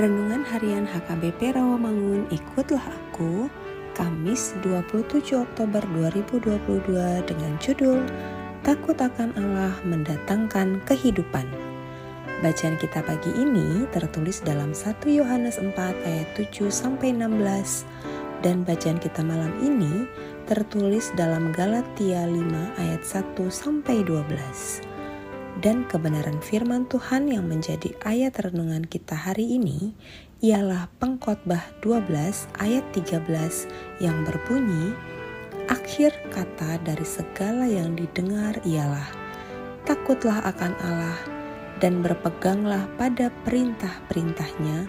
Renungan Harian HKBP Rawamangun Ikutlah Aku Kamis 27 Oktober 2022 dengan judul Takut akan Allah mendatangkan kehidupan. Bacaan kita pagi ini tertulis dalam 1 Yohanes 4 ayat 7 sampai 16 dan bacaan kita malam ini tertulis dalam Galatia 5 ayat 1 sampai 12 dan kebenaran firman Tuhan yang menjadi ayat renungan kita hari ini ialah Pengkhotbah 12 ayat 13 yang berbunyi Akhir kata dari segala yang didengar ialah takutlah akan Allah dan berpeganglah pada perintah-perintahnya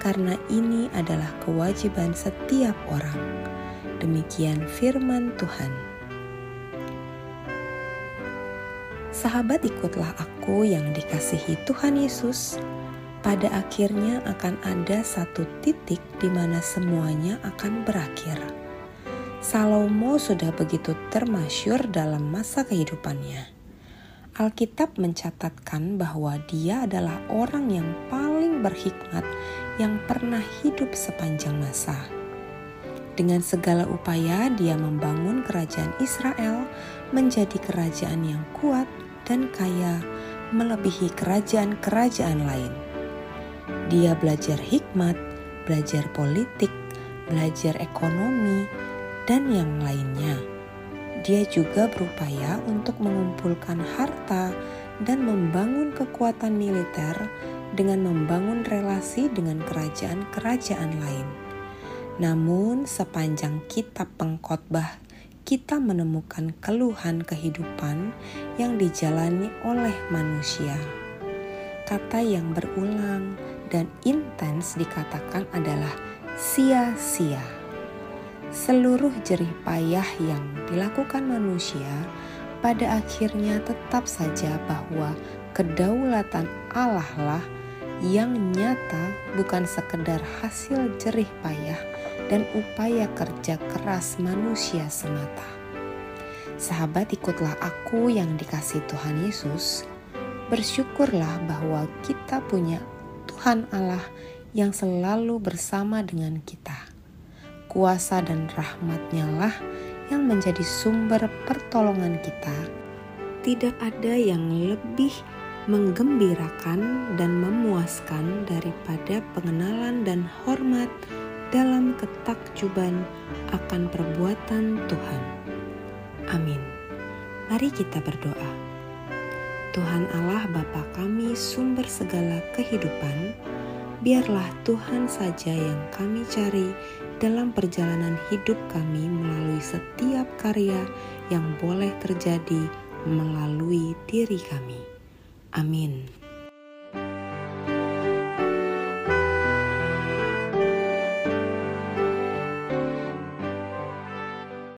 karena ini adalah kewajiban setiap orang. Demikian firman Tuhan. Sahabat, ikutlah aku yang dikasihi Tuhan Yesus. Pada akhirnya akan ada satu titik di mana semuanya akan berakhir. Salomo sudah begitu termasyur dalam masa kehidupannya. Alkitab mencatatkan bahwa dia adalah orang yang paling berhikmat yang pernah hidup sepanjang masa. Dengan segala upaya, dia membangun kerajaan Israel menjadi kerajaan yang kuat dan kaya melebihi kerajaan-kerajaan lain. Dia belajar hikmat, belajar politik, belajar ekonomi, dan yang lainnya. Dia juga berupaya untuk mengumpulkan harta dan membangun kekuatan militer dengan membangun relasi dengan kerajaan-kerajaan lain. Namun, sepanjang kitab pengkhotbah kita menemukan keluhan kehidupan yang dijalani oleh manusia. Kata yang berulang dan intens dikatakan adalah sia-sia. Seluruh jerih payah yang dilakukan manusia pada akhirnya tetap saja bahwa kedaulatan Allah lah yang nyata bukan sekedar hasil jerih payah dan upaya kerja keras manusia semata. Sahabat, ikutlah aku yang dikasih Tuhan Yesus. Bersyukurlah bahwa kita punya Tuhan Allah yang selalu bersama dengan kita. Kuasa dan rahmatnya lah yang menjadi sumber pertolongan kita. Tidak ada yang lebih menggembirakan dan memuaskan daripada pengenalan dan hormat dalam ketakjuban akan perbuatan Tuhan. Amin. Mari kita berdoa. Tuhan Allah Bapa kami sumber segala kehidupan, biarlah Tuhan saja yang kami cari dalam perjalanan hidup kami melalui setiap karya yang boleh terjadi melalui diri kami. Amin.